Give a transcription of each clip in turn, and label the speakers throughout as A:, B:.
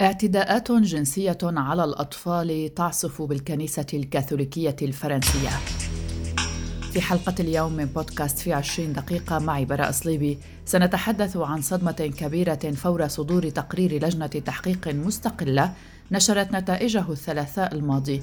A: اعتداءات جنسية على الأطفال تعصف بالكنيسة الكاثوليكية الفرنسية. في حلقة اليوم من بودكاست في عشرين دقيقة معي براء صليبي سنتحدث عن صدمة كبيرة فور صدور تقرير لجنة تحقيق مستقلة نشرت نتائجه الثلاثاء الماضي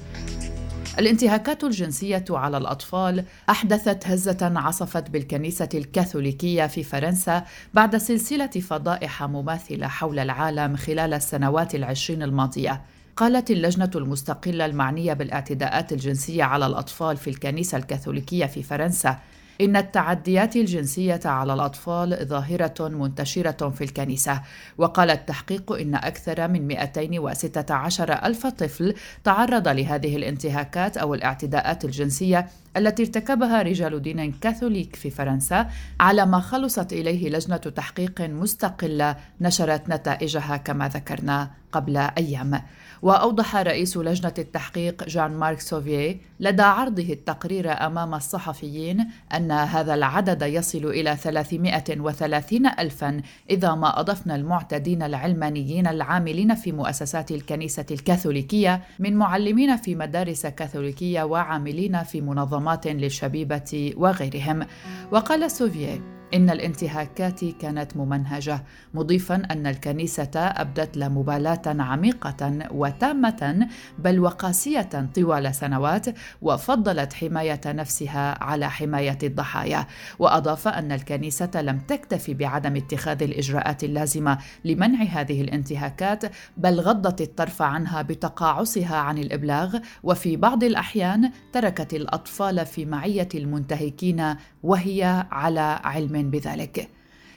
A: الانتهاكات الجنسية على الأطفال أحدثت هزة عصفت بالكنيسة الكاثوليكية في فرنسا بعد سلسلة فضائح مماثلة حول العالم خلال السنوات العشرين الماضية. قالت اللجنة المستقلة المعنية بالإعتداءات الجنسية على الأطفال في الكنيسة الكاثوليكية في فرنسا إن التعديات الجنسية على الأطفال ظاهرة منتشرة في الكنيسة. وقال التحقيق إن أكثر من 216 ألف طفل تعرض لهذه الانتهاكات أو الاعتداءات الجنسية التي ارتكبها رجال دين كاثوليك في فرنسا على ما خلصت إليه لجنة تحقيق مستقلة نشرت نتائجها كما ذكرنا قبل أيام. وأوضح رئيس لجنة التحقيق جان مارك سوفيه لدى عرضه التقرير أمام الصحفيين أن هذا العدد يصل إلى 330 ألفا إذا ما أضفنا المعتدين العلمانيين العاملين في مؤسسات الكنيسة الكاثوليكية من معلمين في مدارس كاثوليكية وعاملين في منظمات للشبيبة وغيرهم. وقال سوفيه إن الانتهاكات كانت ممنهجة مضيفا أن الكنيسة أبدت لا مبالاة عميقة وتامة بل وقاسية طوال سنوات وفضلت حماية نفسها على حماية الضحايا. وأضاف أن الكنيسة لم تكتفي بعدم اتخاذ الإجراءات اللازمة لمنع هذه الانتهاكات بل غضت الطرف عنها بتقاعسها عن الإبلاغ. وفي بعض الأحيان تركت الأطفال في معية المنتهكين وهي على علم بذلك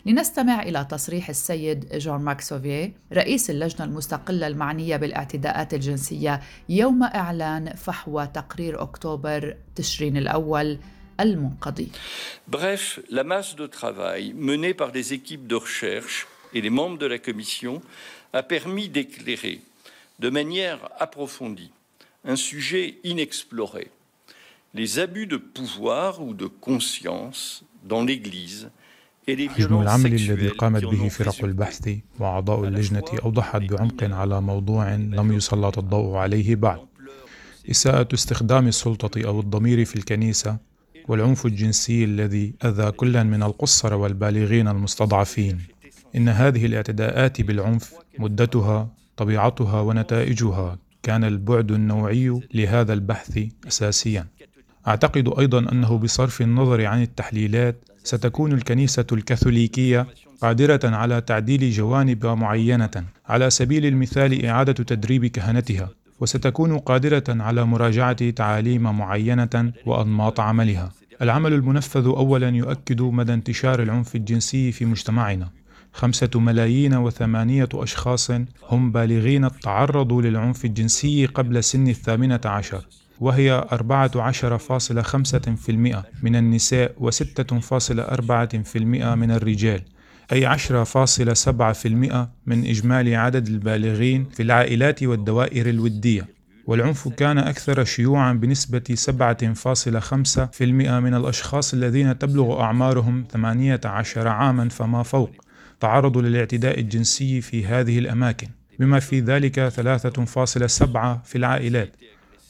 A: لنستمع إلى تصريح السيد جون ماك سوفيه رئيس اللجنة المستقلة المعنية بالاعتداءات الجنسية يوم إعلان فحوى تقرير أكتوبر تشرين الأول المنقضي.
B: Bref, la masse de travail menée par des équipes de recherche et les membres de la commission a permis d'éclairer de manière approfondie un sujet inexploré, les abus de pouvoir ou de conscience dans l'Église
C: حجم العمل الذي قامت به فرق البحث وأعضاء اللجنة أوضحت بعمق على موضوع لم يسلط الضوء عليه بعد. إساءة استخدام السلطة أو الضمير في الكنيسة والعنف الجنسي الذي أذى كلا من القصر والبالغين المستضعفين. إن هذه الاعتداءات بالعنف مدتها طبيعتها ونتائجها كان البعد النوعي لهذا البحث أساسيا. أعتقد أيضا أنه بصرف النظر عن التحليلات ستكون الكنيسة الكاثوليكية قادرة على تعديل جوانب معينة على سبيل المثال إعادة تدريب كهنتها وستكون قادرة على مراجعة تعاليم معينة وأنماط عملها. العمل المنفذ أولا يؤكد مدى انتشار العنف الجنسي في مجتمعنا. خمسة ملايين وثمانية أشخاص هم بالغين تعرضوا للعنف الجنسي قبل سن الثامنة عشر وهي 14.5% من النساء و6.4% من الرجال أي 10.7% من إجمالي عدد البالغين في العائلات والدوائر الودية. والعنف كان أكثر شيوعا بنسبة 7.5% من الأشخاص الذين تبلغ أعمارهم 18 عاما فما فوق تعرضوا للاعتداء الجنسي في هذه الأماكن بما في ذلك 3.7 في العائلات.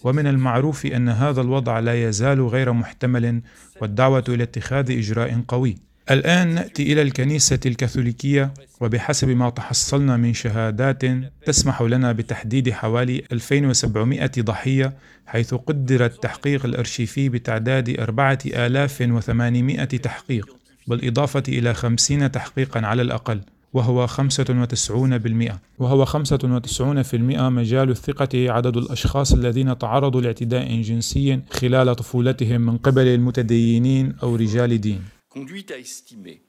C: ومن المعروف أن هذا الوضع لا يزال غير محتمل والدعوة إلى اتخاذ إجراء قوي. الآن نأتي إلى الكنيسة الكاثوليكية وبحسب ما تحصلنا من شهادات تسمح لنا بتحديد حوالي 2700 ضحية حيث قدر التحقيق الأرشيفي بتعداد 4800 تحقيق بالإضافة إلى 50 تحقيقا على الأقل. وهو 95% وهو 95% مجال الثقة عدد الأشخاص الذين تعرضوا لاعتداء جنسي خلال طفولتهم من قبل المتدينين أو رجال دين.
B: Conduit à estimer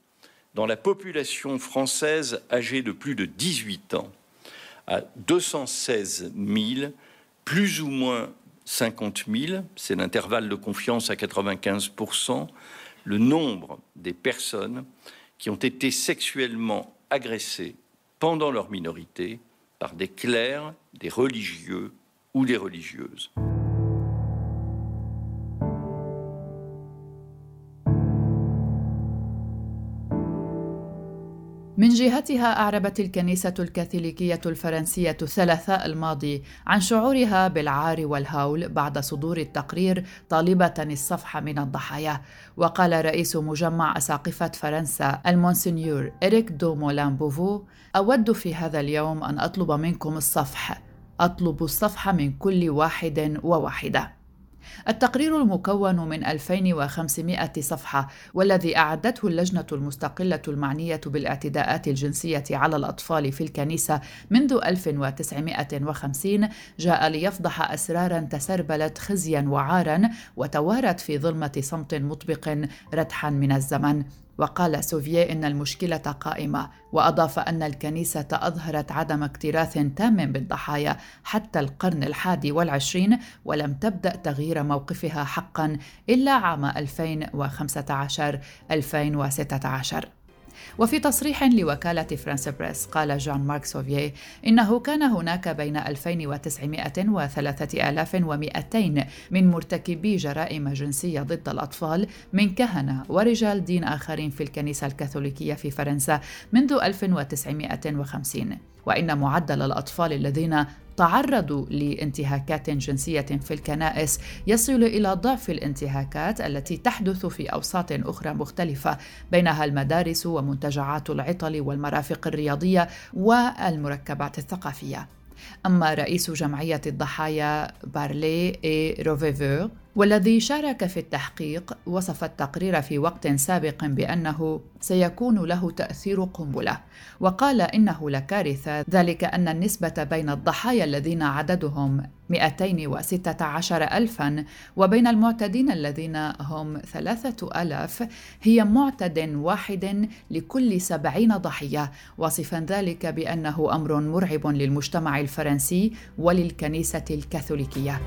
B: dans la population française âgée de plus de 18 ans à 216 000, plus ou moins 50 000, c'est l'intervalle de confiance à 95%, le nombre des personnes qui ont été sexuellement agressés pendant leur minorité par des clercs, des religieux ou des religieuses.
A: من جهتها أعربت الكنيسة الكاثوليكية الفرنسية الثلاثاء الماضي عن شعورها بالعار والهول بعد صدور التقرير طالبة الصفح من الضحايا. وقال رئيس مجمع أساقفة فرنسا المونسنيور إريك دو مولان بوفو أود في هذا اليوم أن أطلب منكم الصفح. أطلب الصفح من كل واحد وواحدة. التقرير المكون من 2500 صفحة والذي أعدته اللجنة المستقلة المعنية بالاعتداءات الجنسية على الأطفال في الكنيسة منذ 1950 جاء ليفضح أسرارا تسربلت خزيا وعارا وتوارت في ظلمة صمت مطبق ردحا من الزمن. وقال سوفيي إن المشكلة قائمة وأضاف أن الكنيسة أظهرت عدم اكتراث تام بالضحايا حتى القرن الحادي والعشرين ولم تبدأ تغيير موقفها حقا إلا عام 2015 2016 وفي تصريح لوكالة فرانس بريس قال جان مارك سوفيي إنه كان هناك بين 2900 و 3200 من مرتكبي جرائم جنسية ضد الأطفال من كهنة ورجال دين آخرين في الكنيسة الكاثوليكية في فرنسا منذ 1950 وإن معدل الأطفال الذين تعرضوا لانتهاكات جنسية في الكنائس يصل إلى ضعف الانتهاكات التي تحدث في أوساط أخرى مختلفة بينها المدارس ومنتجعات العطل والمرافق الرياضية والمركبات الثقافية. أما رئيس جمعية الضحايا بارلي إي روفيفور والذي شارك في التحقيق وصف التقرير في وقت سابق بأنه سيكون له تأثير قنبلة وقال إنه لكارثة ذلك أن النسبة بين الضحايا الذين عددهم 216 ألفا وبين المعتدين الذين هم ثلاثة ألاف هي معتد واحد لكل سبعين ضحية واصفا ذلك بأنه أمر مرعب للمجتمع الفرنسي وللكنيسة الكاثوليكية.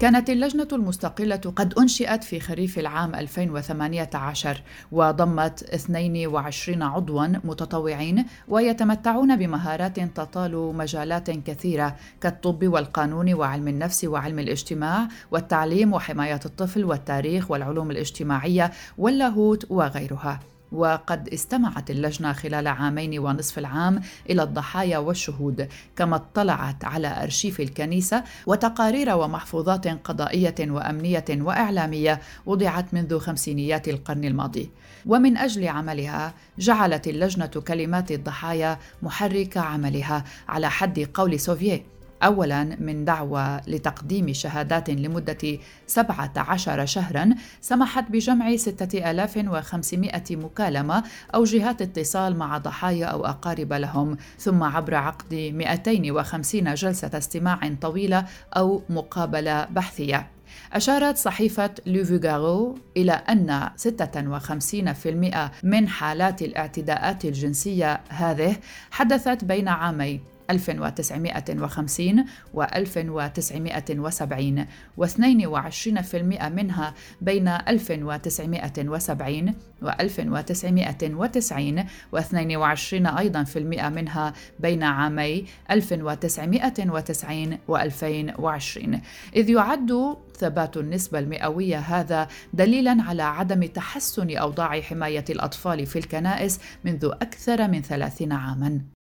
A: كانت اللجنة المستقلة قد أنشئت في خريف العام 2018 وضمت 22 عضوا متطوعين ويتمتعون بمهارات تطال مجالات كثيرة كالطب والقانون وعلم النفس وعلم الاجتماع والتعليم وحماية الطفل والتاريخ والعلوم الاجتماعية واللاهوت وغيرها. وقد استمعت اللجنة خلال عامين ونصف العام إلى الضحايا والشهود كما اطلعت على أرشيف الكنيسة وتقارير ومحفوظات قضائية وأمنية وإعلامية وضعت منذ خمسينيات القرن الماضي. ومن أجل عملها جعلت اللجنة كلمات الضحايا محرك عملها على حد قول سوفييت. أولا من دعوى لتقديم شهادات لمدة 17 شهرا سمحت بجمع 6500 مكالمة أو جهات اتصال مع ضحايا أو أقارب لهم ثم عبر عقد 250 جلسة استماع طويلة أو مقابلة بحثية. أشارت صحيفة لوفيغارو إلى أن 56% من حالات الاعتداءات الجنسية هذه حدثت بين عامي 1950 و 1970 و22% منها بين 1970 و 1990 و22 أيضا في المئة منها بين عامي 1990 و 2020 إذ يعد ثبات النسبة المئوية هذا دليلا على عدم تحسن أوضاع حماية الأطفال في الكنائس منذ أكثر من ثلاثين عاماً.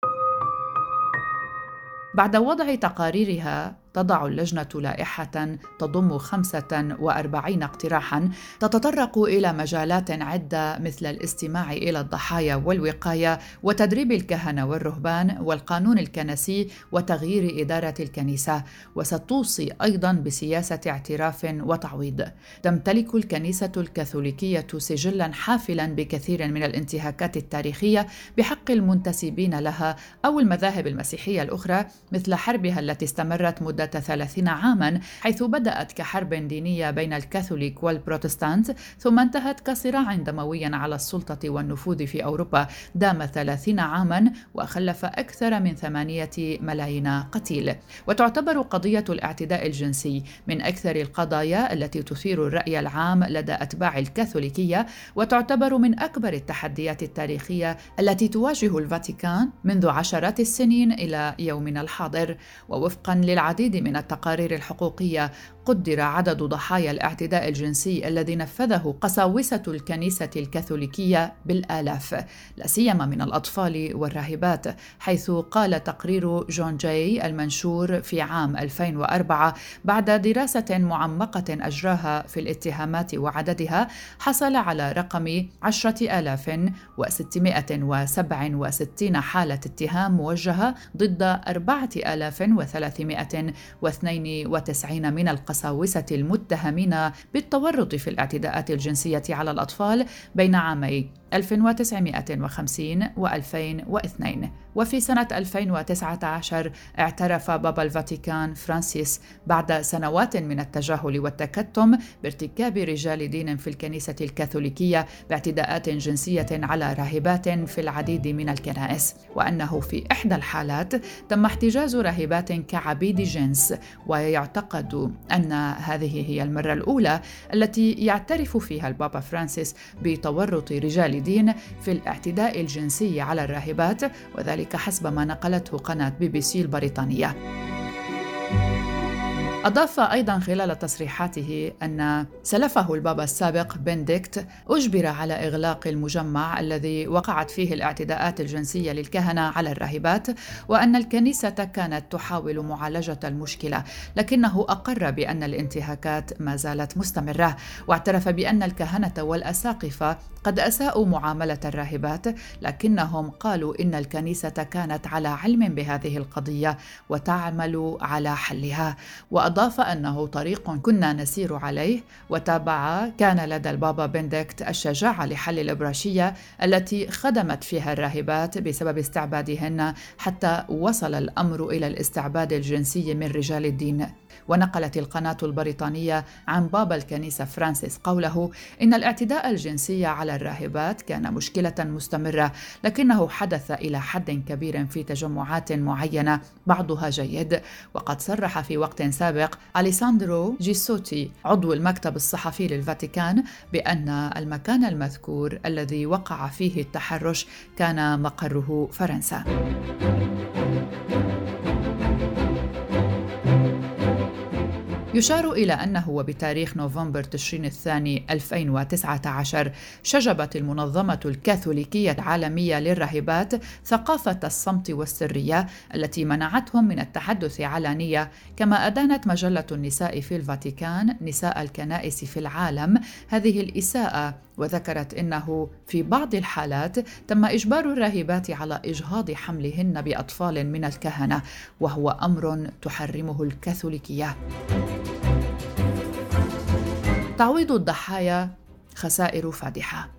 A: بعد وضع تقاريرها تضع اللجنة لائحة تضم 45 اقتراحا تتطرق إلى مجالات عدة مثل الاستماع إلى الضحايا والوقاية وتدريب الكهنة والرهبان والقانون الكنسي وتغيير إدارة الكنيسة وستوصي أيضا بسياسة اعتراف وتعويض. تمتلك الكنيسة الكاثوليكية سجلا حافلا بكثير من الانتهاكات التاريخية بحق المنتسبين لها أو المذاهب المسيحية الأخرى مثل حربها التي استمرت مدة ثلاثين عاما حيث بدأت كحرب دينية بين الكاثوليك والبروتستانت ثم انتهت كصراع دموي على السلطة والنفوذ في أوروبا. دام ثلاثين عاما وخلف أكثر من ثمانية ملايين قتيل. وتعتبر قضية الاعتداء الجنسي من أكثر القضايا التي تثير الرأي العام لدى أتباع الكاثوليكية وتعتبر من أكبر التحديات التاريخية التي تواجه الفاتيكان منذ عشرات السنين إلى يومنا الحاضر. ووفقا للعديد من التقارير الحقوقية قدر عدد ضحايا الاعتداء الجنسي الذي نفذه قساوسة الكنيسة الكاثوليكية بالآلاف، لا سيما من الأطفال والراهبات، حيث قال تقرير جون جاي المنشور في عام 2004 بعد دراسة معمقة أجراها في الاتهامات وعددها حصل على رقم 10667 حالة اتهام موجهة ضد 4392 من القساوسة. المتهمين بالتورط في الاعتداءات الجنسية على الأطفال بين عامي 1950 و 2002 وفي سنة 2019 اعترف بابا الفاتيكان فرانسيس بعد سنوات من التجاهل والتكتم بارتكاب رجال دين في الكنيسة الكاثوليكية باعتداءات جنسية على راهبات في العديد من الكنائس. وأنه في إحدى الحالات تم احتجاز راهبات كعبيد جنس ويعتقد أن هذه هي المرة الأولى التي يعترف فيها البابا فرانسيس بتورط رجال دين في الاعتداء الجنسي على الراهبات وذلك حسب ما نقلته قناة بي بي سي البريطانية. أضاف أيضا خلال تصريحاته أن سلفه البابا السابق بنديكت أجبر على إغلاق المجمع الذي وقعت فيه الاعتداءات الجنسية للكهنة على الراهبات وأن الكنيسة كانت تحاول معالجة المشكلة لكنه أقر بأن الانتهاكات ما زالت مستمرة واعترف بأن الكهنة والأساقفة قد أساءوا معاملة الراهبات لكنهم قالوا إن الكنيسة كانت على علم بهذه القضية وتعمل على حلها. وأضاف أنه طريق كنا نسير عليه وتابع كان لدى البابا بندكت الشجاعة لحل الإبراشية التي خدمت فيها الراهبات بسبب استعبادهن حتى وصل الأمر إلى الاستعباد الجنسي من رجال الدين. ونقلت القناة البريطانية عن بابا الكنيسة فرانسيس قوله إن الاعتداء الجنسي على الراهبات كان مشكلة مستمرة لكنه حدث إلى حد كبير في تجمعات معينة بعضها جيد وقد صرح في وقت سابق أليساندرو جيسوتي عضو المكتب الصحفي للفاتيكان بأن المكان المذكور الذي وقع فيه التحرش كان مقره فرنسا. يشار إلى أنه وبتاريخ نوفمبر تشرين الثاني 2019 شجبت المنظمة الكاثوليكية العالمية للراهبات ثقافة الصمت والسرية التي منعتهم من التحدث علانية كما أدانت مجلة النساء في الفاتيكان نساء الكنائس في العالم. هذه الإساءة وذكرت إنه في بعض الحالات تم إجبار الراهبات على إجهاض حملهن بأطفال من الكهنة وهو أمر تحرمه الكاثوليكية. تعويض الضحايا خسائر فادحة.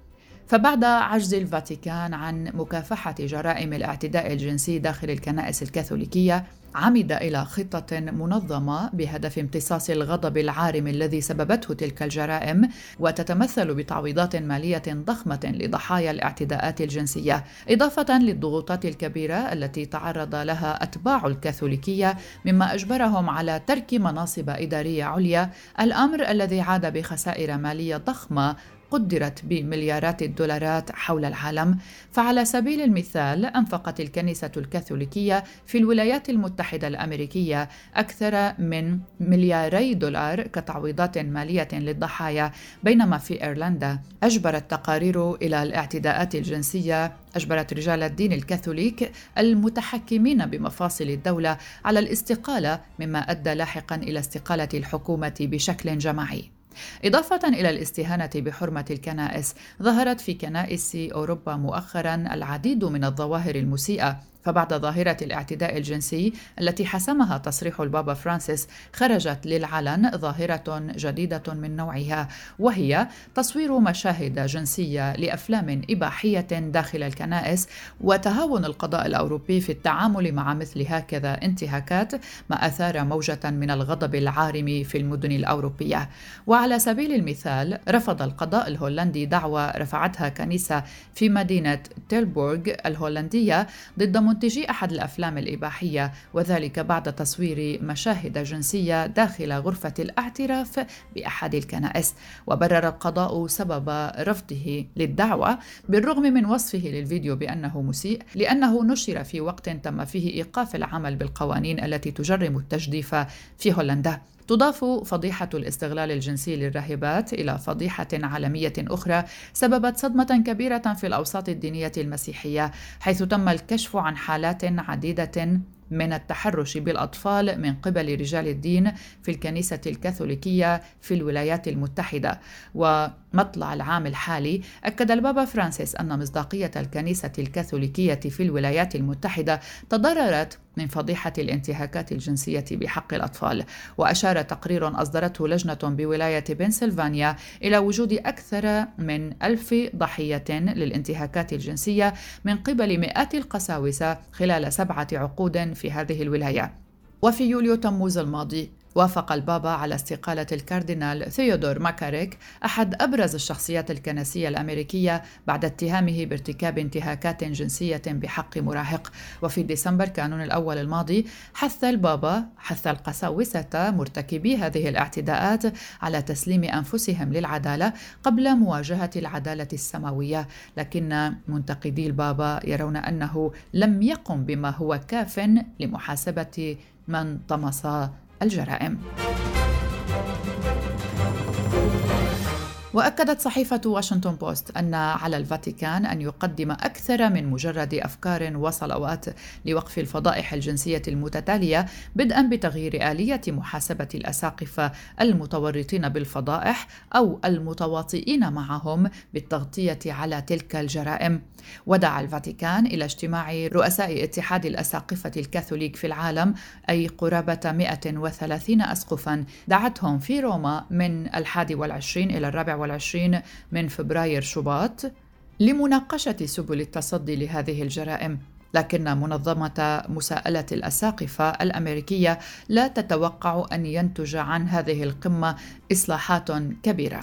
A: فبعد عجز الفاتيكان عن مكافحة جرائم الاعتداء الجنسي داخل الكنائس الكاثوليكية عمد إلى خطة منظمة بهدف امتصاص الغضب العارم الذي سببته تلك الجرائم وتتمثل بتعويضات مالية ضخمة لضحايا الاعتداءات الجنسية إضافة للضغوطات الكبيرة التي تعرض لها أتباع الكاثوليكية مما أجبرهم على ترك مناصب إدارية عليا الأمر الذي عاد بخسائر مالية ضخمة قدرت بمليارات الدولارات حول العالم فعلى سبيل المثال أنفقت الكنيسة الكاثوليكية في الولايات المتحدة الأمريكية أكثر من ملياري دولار كتعويضات مالية للضحايا بينما في إيرلندا أجبرت تقارير إلى الاعتداءات الجنسية أجبرت رجال الدين الكاثوليك المتحكمين بمفاصل الدولة على الاستقالة مما أدى لاحقا إلى استقالة الحكومة بشكل جماعي. إضافة إلى الاستهانة بحرمة الكنائس، ظهرت في كنائس أوروبا مؤخرا العديد من الظواهر المسيئة فبعد ظاهرة الاعتداء الجنسي التي حسمها تصريح البابا فرانسيس خرجت للعلن ظاهرة جديدة من نوعها وهي تصوير مشاهد جنسية لأفلام إباحية داخل الكنائس وتهاون القضاء الأوروبي في التعامل مع مثل هكذا انتهاكات ما أثار موجة من الغضب العارم في المدن الأوروبية. وعلى سبيل المثال رفض القضاء الهولندي دعوى رفعتها كنيسة في مدينة تيلبورغ الهولندية ضد منتجي أحد الأفلام الإباحية وذلك بعد تصوير مشاهد جنسية داخل غرفة الاعتراف بأحد الكنائس. وبرر القضاء سبب رفضه للدعوة بالرغم من وصفه للفيديو بأنه مسيء لأنه نشر في وقت تم فيه إيقاف العمل بالقوانين التي تجرم التجديف في هولندا. تضاف فضيحة الاستغلال الجنسي للراهبات إلى فضيحة عالمية أخرى سببت صدمة كبيرة في الأوساط الدينية المسيحية حيث تم الكشف عن حالات عديدة من التحرش بالأطفال من قبل رجال الدين في الكنيسة الكاثوليكية في الولايات المتحدة. ومطلع العام الحالي أكد البابا فرانسيس أن مصداقية الكنيسة الكاثوليكية في الولايات المتحدة تضررت من فضيحة الانتهاكات الجنسية بحق الأطفال وأشار تقرير أصدرته لجنة بولاية بنسلفانيا إلى وجود أكثر من ألف ضحية للانتهاكات الجنسية من قبل مئات القساوسة خلال سبعة عقود في هذه الولاية. وفي يوليو تموز الماضي وافق البابا على استقالة الكاردينال ثيودور ماكاريك أحد أبرز الشخصيات الكنسية الأمريكية بعد اتهامه بارتكاب انتهاكات جنسية بحق مراهق. وفي ديسمبر كانون الأول الماضي حث البابا حث القساوسة مرتكبي هذه الاعتداءات على تسليم أنفسهم للعدالة قبل مواجهة العدالة السماوية. لكن منتقدي البابا يرون أنه لم يقم بما هو كاف لمحاسبة من طمس الجرائم. وأكدت صحيفة واشنطن بوست أن على الفاتيكان أن يقدم أكثر من مجرد أفكار وصلوات لوقف الفضائح الجنسية المتتالية بدءا بتغيير آلية محاسبة الاساقفه المتورطين بالفضائح أو المتواطئين معهم بالتغطية على تلك الجرائم. ودعا الفاتيكان إلى اجتماع رؤساء اتحاد الأساقفة الكاثوليك في العالم أي قرابة 130 اسقفا دعتهم في روما من الحادي والعشرين إلى الرابع والعشرين من فبراير شباط لمناقشة سبل التصدي لهذه الجرائم لكن منظمة مساءلة الأساقفة الأمريكية لا تتوقع أن ينتج عن هذه القمة إصلاحات كبيرة.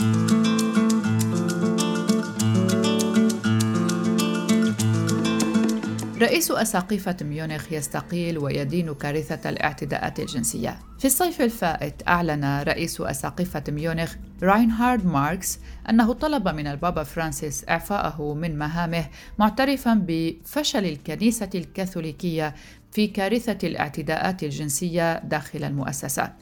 A: رئيس أساقفة ميونخ يستقيل ويدين كارثة الاعتداءات الجنسية. في الصيف الفائت أعلن رئيس أساقفة ميونخ راينهارد ماركس أنه طلب من البابا فرانسيس إعفاءه من مهامه معترفا بفشل الكنيسة الكاثوليكية في كارثة الاعتداءات الجنسية داخل المؤسسة.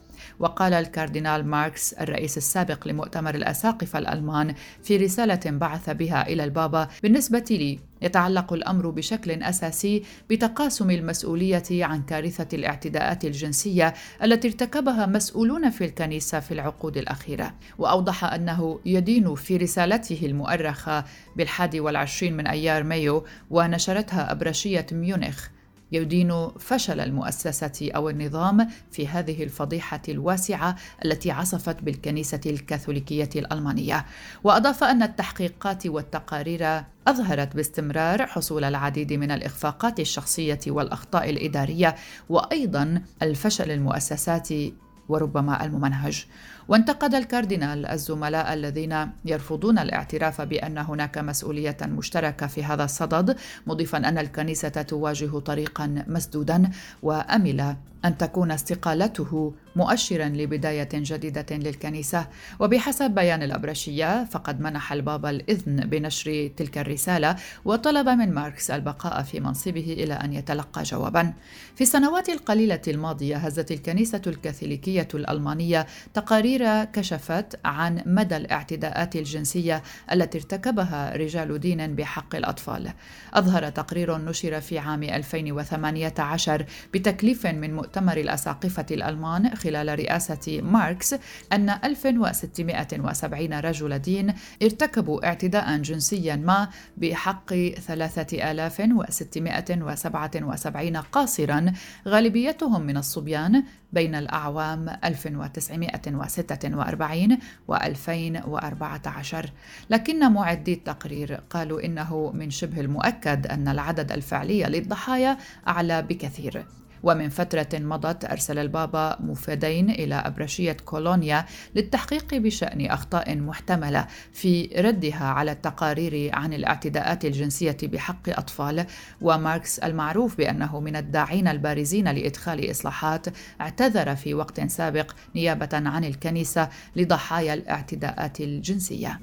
A: وقال الكاردينال ماركس الرئيس السابق لمؤتمر الأساقفة الألمان في رسالة بعث بها إلى البابا بالنسبة لي يتعلق الأمر بشكل أساسي بتقاسم المسؤولية عن كارثة الاعتداءات الجنسية التي ارتكبها مسؤولون في الكنيسة في العقود الأخيرة. وأوضح أنه يدين في رسالته المؤرخة بالحادي والعشرين من أيار مايو ونشرتها أبرشية ميونخ يدين فشل المؤسسة أو النظام في هذه الفضيحة الواسعة التي عصفت بالكنيسة الكاثوليكية الألمانية. وأضاف أن التحقيقات والتقارير أظهرت باستمرار حصول العديد من الإخفاقات الشخصية والأخطاء الإدارية وأيضا الفشل المؤسساتي وربما الممنهج. وانتقد الكاردينال الزملاء الذين يرفضون الاعتراف بأن هناك مسؤولية مشتركة في هذا الصدد مضيفا أن الكنيسة تواجه طريقا مسدودا وامل أن تكون استقالته مؤشرا لبداية جديدة للكنيسة. وبحسب بيان الأبرشية فقد منح البابا الإذن بنشر تلك الرسالة وطلب من ماركس البقاء في منصبه إلى أن يتلقى جوابا. في السنوات القليلة الماضية هزت الكنيسة الكاثوليكية الألمانية تقارير كشفت عن مدى الاعتداءات الجنسية التي ارتكبها رجال دين بحق الأطفال. أظهر تقرير نشر في عام 2018 بتكليف من مؤتمر الأساقفة الألمان خلال رئاسة ماركس أن 1670 رجل دين ارتكبوا اعتداء جنسيا ما بحق 3677 قاصرا غالبيتهم من الصبيان بين الأعوام 1946 و 2014 لكن معدي التقرير قالوا إنه من شبه المؤكد أن العدد الفعلي للضحايا أعلى بكثير. ومن فترة مضت أرسل البابا مفادين إلى أبرشية كولونيا للتحقيق بشأن أخطاء محتملة في ردها على التقارير عن الاعتداءات الجنسية بحق أطفال وماركس المعروف بأنه من الداعين البارزين لإدخال إصلاحات اعتذر في وقت سابق نيابة عن الكنيسة لضحايا الاعتداءات الجنسية.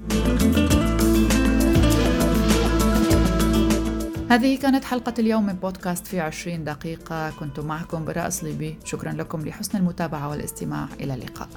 A: هذه كانت حلقة اليوم من بودكاست في عشرين دقيقة. كنت معكم براء صليبي. شكرا لكم لحسن المتابعة والاستماع. إلى اللقاء.